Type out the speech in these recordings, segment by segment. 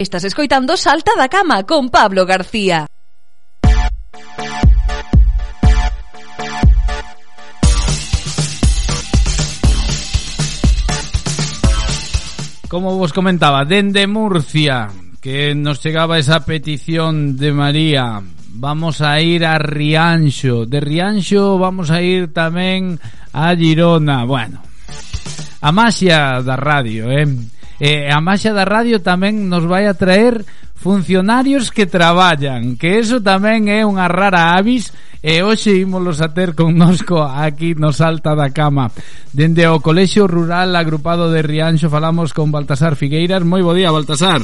Estás escoitando Salta da Cama con Pablo García. Como vos comentaba, dende Murcia, que nos chegaba esa petición de María, vamos a ir a Rianxo. De Rianxo vamos a ir tamén a Girona. Bueno, a magia da radio, eh? eh, a Maxia da Radio tamén nos vai a traer funcionarios que traballan, que eso tamén é unha rara avis e hoxe ímolos a ter connosco aquí no Salta da Cama. Dende o Colexio Rural Agrupado de Rianxo falamos con Baltasar Figueiras. Moi bo día, Baltasar.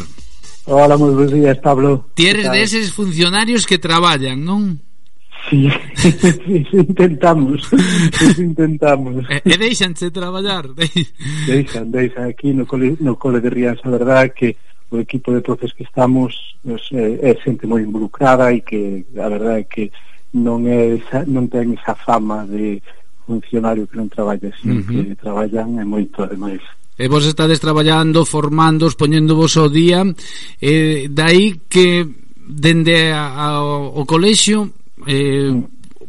Hola, moi bons días, Pablo. Tieres deses funcionarios que traballan, non? Sí, intentamos, intentamos. Eh, eh, e, e deixanse traballar? Deixan, deixan aquí no cole, no cole de Rías, a verdad que o equipo de profes que estamos nos, é, é xente moi involucrada e que a verdade é que non é esa, non ten esa fama de funcionario que non traballa, sino uh -huh. que traballan e moito ademais. E vos estades traballando, formándos, poñéndovos ao día, eh, dai que dende a, a, o colexio eh,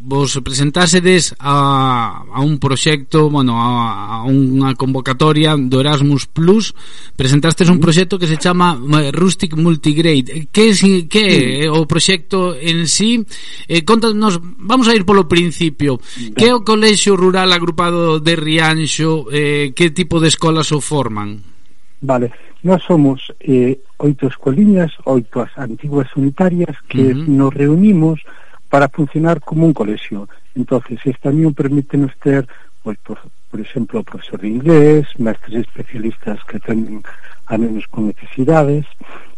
vos presentásedes a, a un proxecto, bueno, a, a unha convocatoria do Erasmus Plus, presentastes un proxecto que se chama eh, Rustic Multigrade. Eh, que é, que eh, é o proxecto en sí? Eh, contanos, vamos a ir polo principio. Que é o Colexio Rural Agrupado de Rianxo? Eh, que tipo de escolas o forman? Vale, nós somos eh, oito escoliñas, oito as antiguas unitarias que uh -huh. nos reunimos para funcionar como un colegio. Entonces, esta unión permítenos ter, pois, por, por exemplo, profesor de inglés, mestres especialistas que tenen a menos con necesidades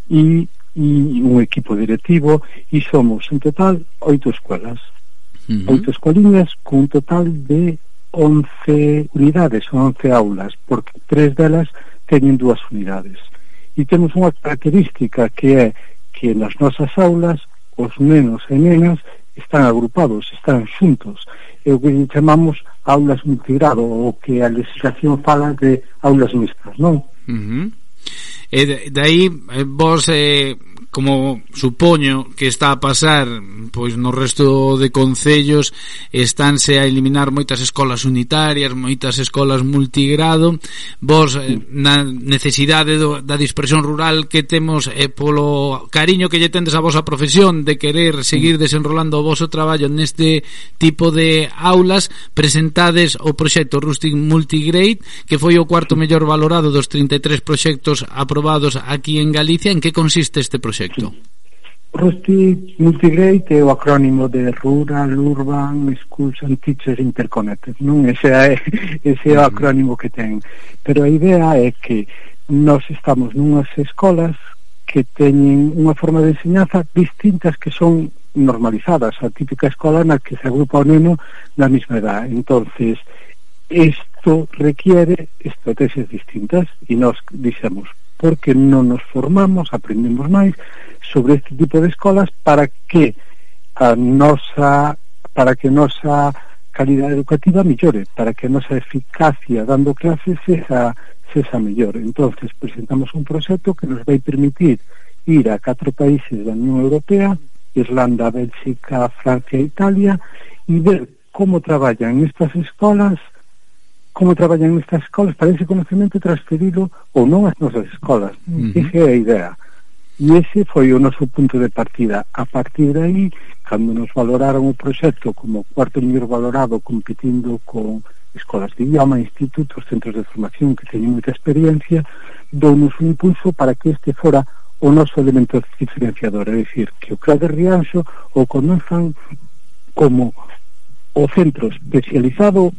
e, e un equipo directivo e somos, en total, oito escuelas. Uh -huh. Oito escuelinhas con un total de 11 unidades, 11 aulas, porque tres delas teñen dúas unidades. E temos unha característica que é que nas nosas aulas os nenos e nenas están agrupados, están xuntos, é o que chamamos aulas multigrado, o que a legislación fala de aulas mixtas, non? Uh -huh. E de aí eh, vos eh, como supoño que está a pasar pois no resto de concellos estánse a eliminar moitas escolas unitarias, moitas escolas multigrado, vos eh, na necesidade do, da dispersión rural que temos e eh, polo cariño que lle tendes a vosa profesión de querer seguir mm. desenrolando o voso traballo neste tipo de aulas, presentades o proxecto Rustic Multigrade que foi o cuarto mellor valorado dos 33 proxectos aprobados aquí en Galicia. En que consiste este proxecto? proxecto? Rusty Multigrade é o acrónimo de Rural Urban Schools and Teachers Interconnected non? Ese é, ese é o acrónimo que ten pero a idea é que nós estamos nunhas escolas que teñen unha forma de enseñanza distintas que son normalizadas, a típica escola na que se agrupa o neno na mesma edad entonces isto requiere estrategias distintas e nós dixemos porque non nos formamos, aprendemos máis sobre este tipo de escolas para que a nosa para que nosa calidade educativa mellore, para que nosa eficacia dando clases sexa, sexa mellor. entonces presentamos un proxecto que nos vai permitir ir a catro países da Unión Europea, Irlanda, Bélxica, Francia e Italia, e ver como traballan estas escolas como traballan nestas escolas para ese conocimento transferido ou non ás nosas escolas. Uh -huh. Esa é a idea. E ese foi o noso punto de partida. A partir de aí, cando nos valoraron o proxecto como cuarto mellor valorado competindo con escolas de idioma, institutos, centros de formación que teñen moita experiencia, dounos un impulso para que este fora o noso elemento diferenciador, é dicir, que o CRA de Rianxo o comenzan como o centro especializado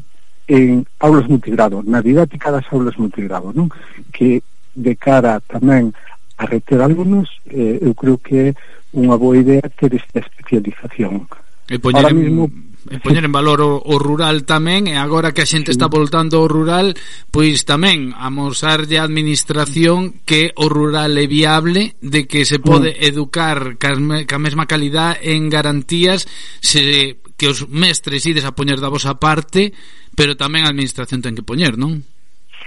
en aulas multigrado, na didática das aulas multigrado, non? Que de cara tamén a reter alumnos, eh, eu creo que é unha boa idea ter esta especialización. E poñer, Ahora mismo, e poñer en valor o, o rural tamén e agora que a xente está voltando ao rural pois tamén amosarlle a administración que o rural é viable de que se pode mm. educar ca, ca mesma calidad en garantías se que os mestres ides a poñer da vosa parte pero tamén a administración ten que poñer, non?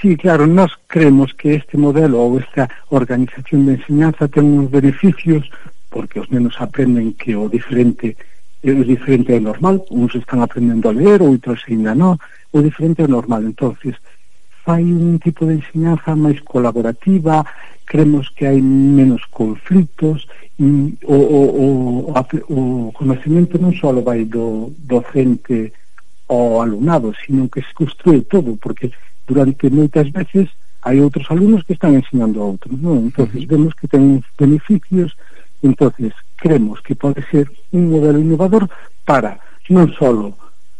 Sí, claro, nós creemos que este modelo ou esta organización de enseñanza ten uns beneficios porque os nenos aprenden que o diferente é é diferente ao normal, uns están aprendendo a ler, outros ainda non, é diferente ao normal. entonces fai un tipo de enseñanza máis colaborativa, creemos que hai menos conflitos e o, o, o, o conocimiento non só vai do docente ao alumnado, sino que se construe todo, porque durante moitas veces hai outros alumnos que están enseñando a outros, non? entonces vemos que ten beneficios entonces creemos que pode ser un modelo innovador para non só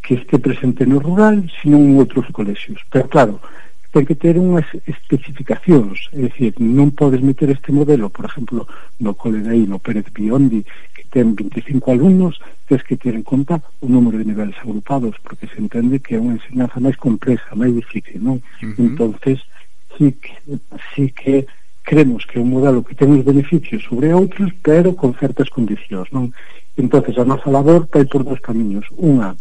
que este presente no rural, sino en outros colexios. Pero claro, ten que ter unhas especificacións, é dicir, non podes meter este modelo, por exemplo, no cole de aí, no Pérez Biondi, que ten 25 alumnos, tens que ter en conta o número de niveles agrupados, porque se entende que é unha enseñanza máis complexa, máis difícil, non? Uh -huh. Entonces, sí que, sí que creemos que é un modelo que ten os beneficios sobre outros, pero con certas condicións, non? Entonces, a nosa labor vai por dos camiños. Unha,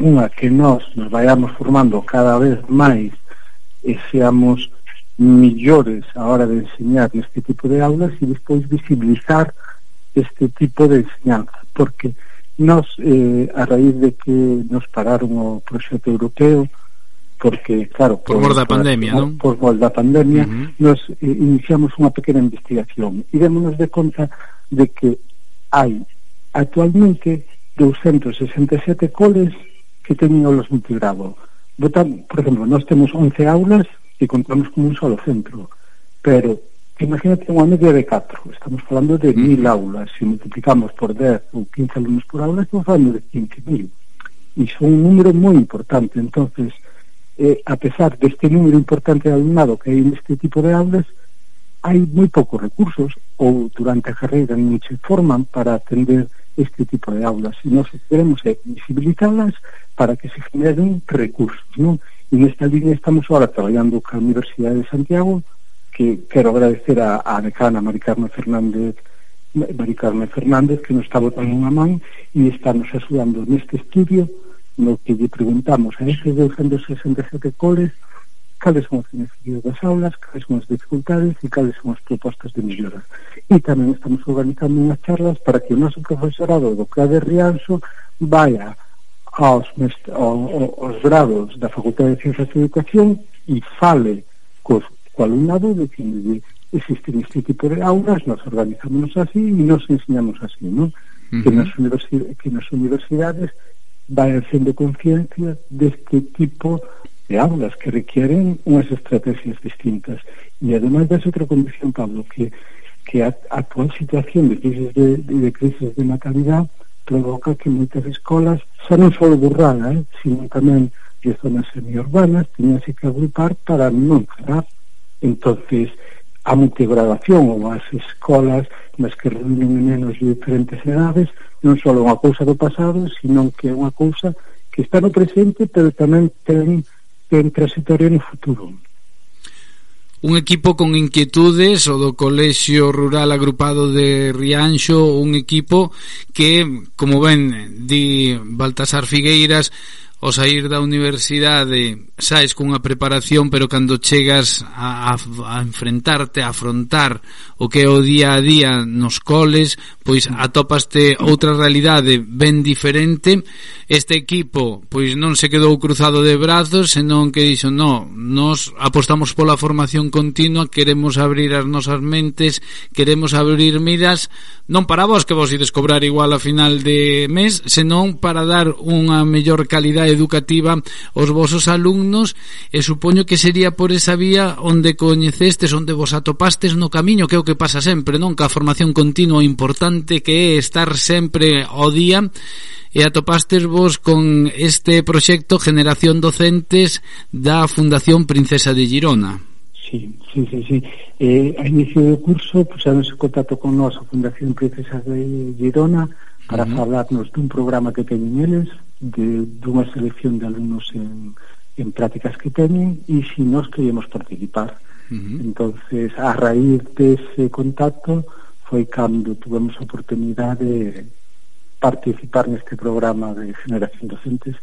unha que nós nos vayamos formando cada vez máis e seamos millores a hora de enseñar neste tipo de aulas e despois visibilizar este tipo de enseñanza, porque nós, eh, a raíz de que nos pararon o proxecto europeo, porque claro por, por mor da pandemia, non? Por mor da pandemia uh -huh. nos eh, iniciamos unha pequena investigación e démonos de conta de que hai actualmente 267 coles que teñen aulas multigrado. Botan, por exemplo, nós temos 11 aulas e contamos con un solo centro, pero imagínate unha media de 4, estamos falando de 1000 mm. aulas, se multiplicamos por 10 ou 15 alumnos por aula, estamos falando de 15.000. E son un número moi importante, entonces, eh, a pesar deste número importante de alumnado que hai neste tipo de aulas, hai moi poucos recursos ou durante a carreira non se forman para atender este tipo de aulas e nós queremos é visibilizarlas para que se generen recursos non? e nesta línea estamos ahora traballando ca Universidade de Santiago que quero agradecer a, a decana Mari Carmen Fernández Mari Carmen Fernández que nos está botando unha man e está nos axudando neste estudio no que lle preguntamos a eses 267 coles cales son os beneficios das aulas, cales son as dificultades e cales son as propostas de mellora. E tamén estamos organizando unhas charlas para que o noso profesorado do CAD de Rianxo vaya aos, aos, aos grados da Facultade de Ciencias de Educación e fale cos, co alumnado de que existen este tipo de aulas, nos organizamos así e nos enseñamos así, non? Uh -huh. que, nas que nas universidades vai facendo conciencia deste tipo de aulas que requieren unhas estrategias distintas. E ademais das outra condición, Pablo, que que a actual situación de crisis de, de, de crisis de natalidade provoca que moitas escolas, xa non só burrada, eh, sino tamén de zonas semiurbanas, teñase que agrupar para non cerrar. Entonces, a multigradación ou as escolas nas que reúnen nenos de diferentes edades non só unha cousa do pasado sino que é unha cousa que está no presente pero tamén ten, ten transitoria no futuro. Un equipo con inquietudes o do Colexio Rural Agrupado de Rianxo, un equipo que, como ven, di Baltasar Figueiras, ao sair da universidade saes cunha preparación pero cando chegas a, a, a enfrentarte, a afrontar o que é o día a día nos coles pois atopaste outra realidade ben diferente este equipo pois non se quedou cruzado de brazos, senón que dixo, "No, nos apostamos pola formación continua, queremos abrir as nosas mentes, queremos abrir miras, non para vos que vos ides cobrar igual a final de mes, senón para dar unha mellor calidad educativa aos vosos alumnos, e supoño que sería por esa vía onde coñecestes, onde vos atopastes no camiño, que é o que pasa sempre, non? Que a formación continua importante que é estar sempre ao día e atopastes vos con este proxecto Generación Docentes da Fundación Princesa de Girona. Sí, sí, sí, sí. Eh, a inicio do curso puxáronse en contacto con nós a Fundación Princesa de Girona para uh -huh. falarnos dun programa que teñen eles, de, dunha selección de alumnos en, en prácticas que teñen e si nós queríamos participar. Uh -huh. entonces a raíz dese contacto foi cando tuvemos a oportunidade de participar neste programa de Generación Docentes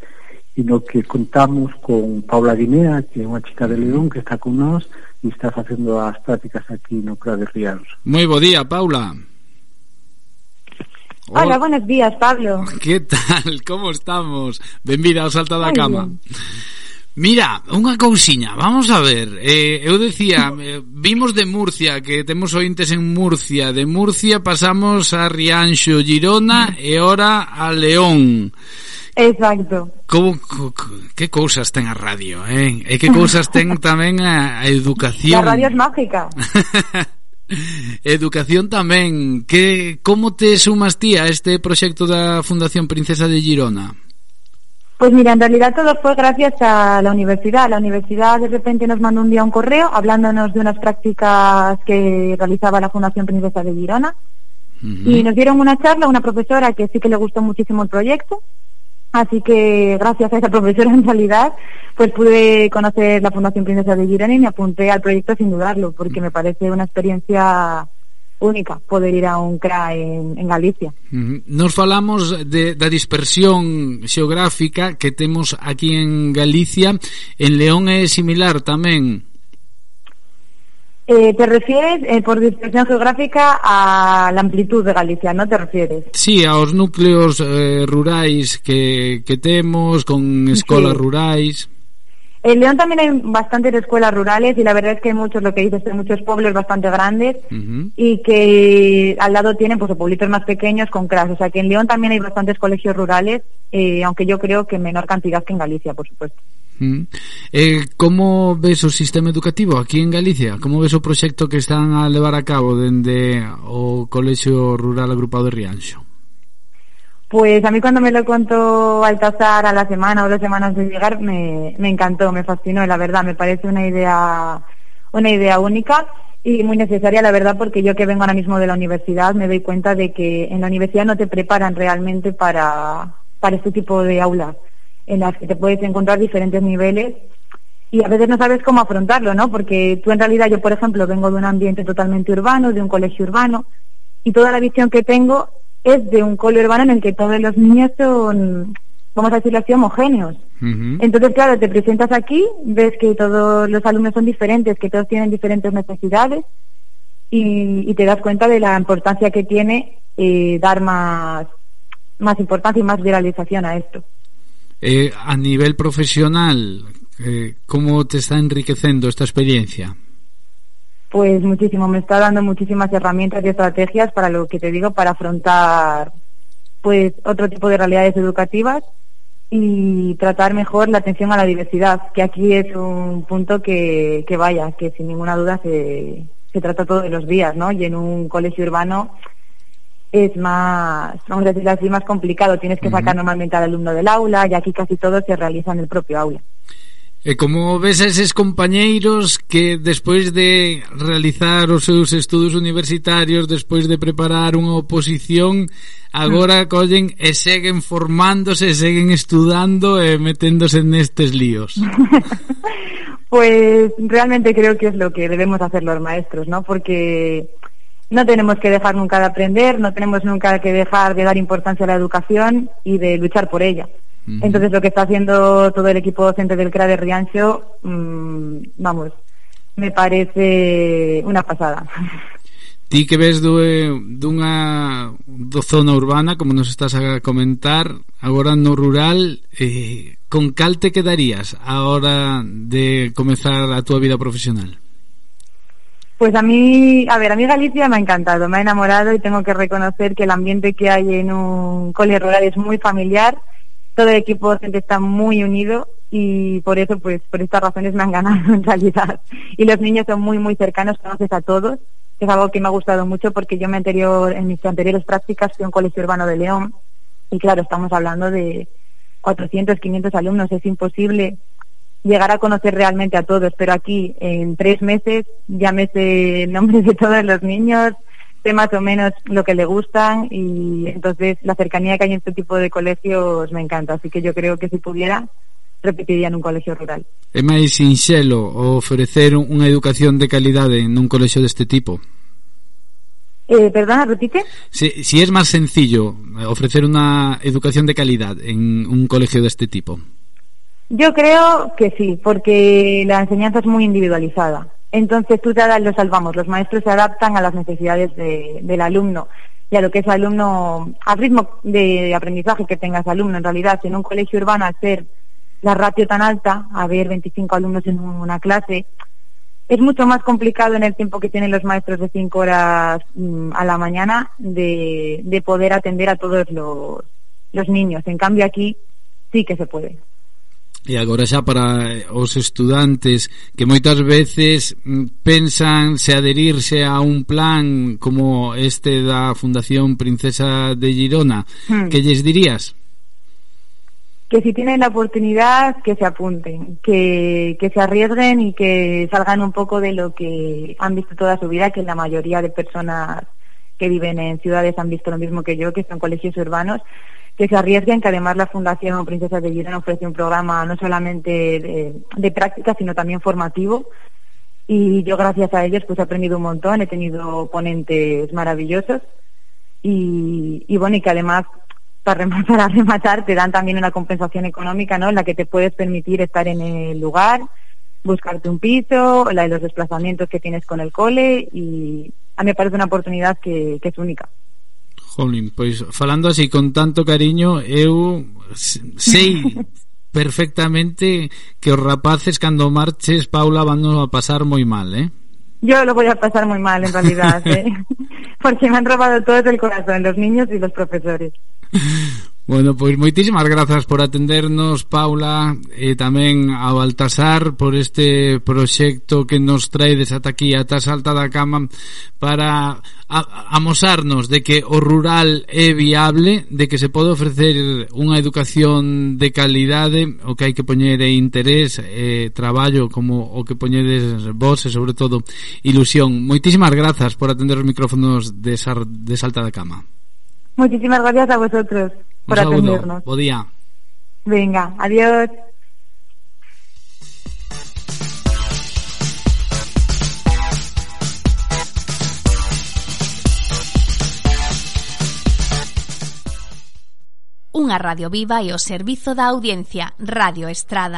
e no que contamos con Paula Guinea, que é unha chica de León que está con nós e está facendo as prácticas aquí no CRA de Rianos. Moi bo día, Paula. Hola, buenos días, Pablo. ¿Qué tal? ¿Cómo estamos? Benvida ao Salta da Cama. Bien. Mira, unha cousiña, vamos a ver eh, Eu decía, eh, vimos de Murcia Que temos ointes en Murcia De Murcia pasamos a Rianxo, Girona E ora a León. Exacto. Como, co, Que cousas ten a radio, eh? E que cousas ten tamén a, a educación. A radio é mágica. Educación tamén. Que Como te sumas ti a este proxecto da Fundación Princesa de Girona? Pues mira, en realidad todo fue gracias a la universidad. La universidad de repente nos mandó un día un correo hablándonos de unas prácticas que realizaba la Fundación Princesa de Girona y nos dieron una charla, una profesora que sí que le gustó muchísimo el proyecto. Así que gracias a esa profesora en realidad, pues pude conocer la Fundación Princesa de Girona y me apunté al proyecto sin dudarlo, porque me parece una experiencia única poder ir a un CRA en, en Galicia. Uh -huh. Nos falamos de, da dispersión xeográfica que temos aquí en Galicia. En León é similar tamén. Eh, te refieres, eh, por dispersión geográfica, a la amplitud de Galicia, ¿no te refieres? Sí, aos núcleos eh, rurais que, que temos, con escolas sí. rurais... En León también hay bastantes escuelas rurales y la verdad es que hay muchos, lo que dices, hay muchos pueblos bastante grandes y que al lado tienen pues pueblitos más pequeños con CRAS. O sea que en León también hay bastantes colegios rurales, eh, aunque yo creo que en menor cantidad que en Galicia, por supuesto. Eh, como ves o sistema educativo aquí en Galicia? Como ves o proxecto que están a levar a cabo dende o Colexio Rural Agrupado de Rianxo? Pues a mí cuando me lo contó Altasar a la semana o dos semanas de llegar me, me encantó, me fascinó, la verdad, me parece una idea, una idea única y muy necesaria, la verdad, porque yo que vengo ahora mismo de la universidad me doy cuenta de que en la universidad no te preparan realmente para, para este tipo de aulas, en las que te puedes encontrar diferentes niveles y a veces no sabes cómo afrontarlo, ¿no? Porque tú en realidad, yo por ejemplo, vengo de un ambiente totalmente urbano, de un colegio urbano, y toda la visión que tengo es de un cole urbano en el que todos los niños son, vamos a decirlo así, homogéneos. Entonces, claro, te presentas aquí, ves que todos los alumnos son diferentes, que todos tienen diferentes necesidades y, y te das cuenta de la importancia que tiene eh, dar más, más importancia y más viralización a esto. Eh, a nivel profesional, eh, como te está enriquecendo esta experiencia? Pues muchísimo, me está dando muchísimas herramientas y estrategias para lo que te digo, para afrontar pues otro tipo de realidades educativas y tratar mejor la atención a la diversidad, que aquí es un punto que, que vaya, que sin ninguna duda se, se trata todos los días, ¿no? Y en un colegio urbano es más, vamos a decirlo así, más complicado. Tienes que sacar normalmente al alumno del aula y aquí casi todo se realiza en el propio aula. E como ves a eses compañeiros que despois de realizar os seus estudos universitarios, despois de preparar unha oposición, agora mm. collen e seguen formándose, e seguen estudando e meténdose nestes líos. pues realmente creo que es lo que debemos hacer los maestros, ¿no? Porque no tenemos que dejar nunca de aprender, no tenemos nunca que dejar de dar importancia a la educación y de luchar por ella. Entonces lo que está haciendo todo el equipo docente del CRA de Riancho, mmm, vamos, me parece una pasada. Ti que ves do, eh, dunha do zona urbana, como nos estás a comentar, agora no rural, eh, con cal te quedarías a hora de comezar a túa vida profesional? Pues a mí, a ver, a mí Galicia me ha encantado, me ha enamorado y tengo que reconocer que el ambiente que hay en un cole rural es muy familiar todo el equipo docente está muy unido y por eso, pues, por estas razones me han ganado en realidad. Y los niños son muy, muy cercanos, conoces a todos, es algo que me ha gustado mucho porque yo me anterior, en mis anteriores prácticas fui a un colegio urbano de León y claro, estamos hablando de 400, 500 alumnos, es imposible llegar a conocer realmente a todos, pero aquí en tres meses ya me sé el nombre de todos los niños, sé más o menos lo que le gustan y entonces la cercanía que hay en este tipo de colegios me encanta, así que yo creo que si pudiera repetiría en un colegio rural. É máis sinxelo ofrecer unha educación de calidade nun colexio deste tipo? Eh, perdona, repite. Si, si es máis sencillo ofrecer unha educación de calidad en un colegio deste tipo? Yo creo que sí, porque la enseñanza es muy individualizada. Entonces tú te los salvamos, los maestros se adaptan a las necesidades de, del alumno y a lo que es alumno, al ritmo de aprendizaje que tenga ese alumno. En realidad, en un colegio urbano, al ser la ratio tan alta, haber 25 alumnos en una clase, es mucho más complicado en el tiempo que tienen los maestros de 5 horas mm, a la mañana de, de poder atender a todos los niños. En cambio, aquí sí que se puede. E agora xa para os estudantes que moitas veces mm, pensan se adherirse a un plan como este da Fundación Princesa de Girona, hmm. que lles dirías? Que si tienen la oportunidad, que se apunten, que, que se arriesguen y que salgan un poco de lo que han visto toda su vida, que la mayoría de personas que viven en ciudades han visto lo mismo que yo, que son colegios urbanos, que se arriesguen, que además la Fundación Princesa de Girona ofrece un programa no solamente de, de práctica, sino también formativo. Y yo gracias a ellos pues he aprendido un montón, he tenido ponentes maravillosos y, bueno, y que además para rematar, a rematar te dan también una compensación económica, ¿no? En la que te puedes permitir estar en el lugar, buscarte un piso, la de los desplazamientos que tienes con el cole y a mí me parece una oportunidad que es única. Jolín, pois falando así con tanto cariño, eu sei perfectamente que os rapaces cando marches Paula van a pasar moi mal, eh? Yo lo voy a pasar muy mal en realidad, ¿eh? porque me han robado todo el corazón, los niños y los profesores. Bueno, pois moitísimas grazas por atendernos, Paula, e tamén a Baltasar por este proxecto que nos traedes ata aquí, ata Salta da Cama, para amosarnos de que o rural é viable, de que se pode ofrecer unha educación de calidade, o que hai que poñer é interés, e traballo, como o que poñedes vos, e sobre todo ilusión. Moitísimas grazas por atender os micrófonos de, Sar, de Salta da Cama. Muchísimas gracias a vosotros. Por saludo. atendernos. Bo día. Venga, adiós. Unha radio viva e o servizo da audiencia, Radio Estrada.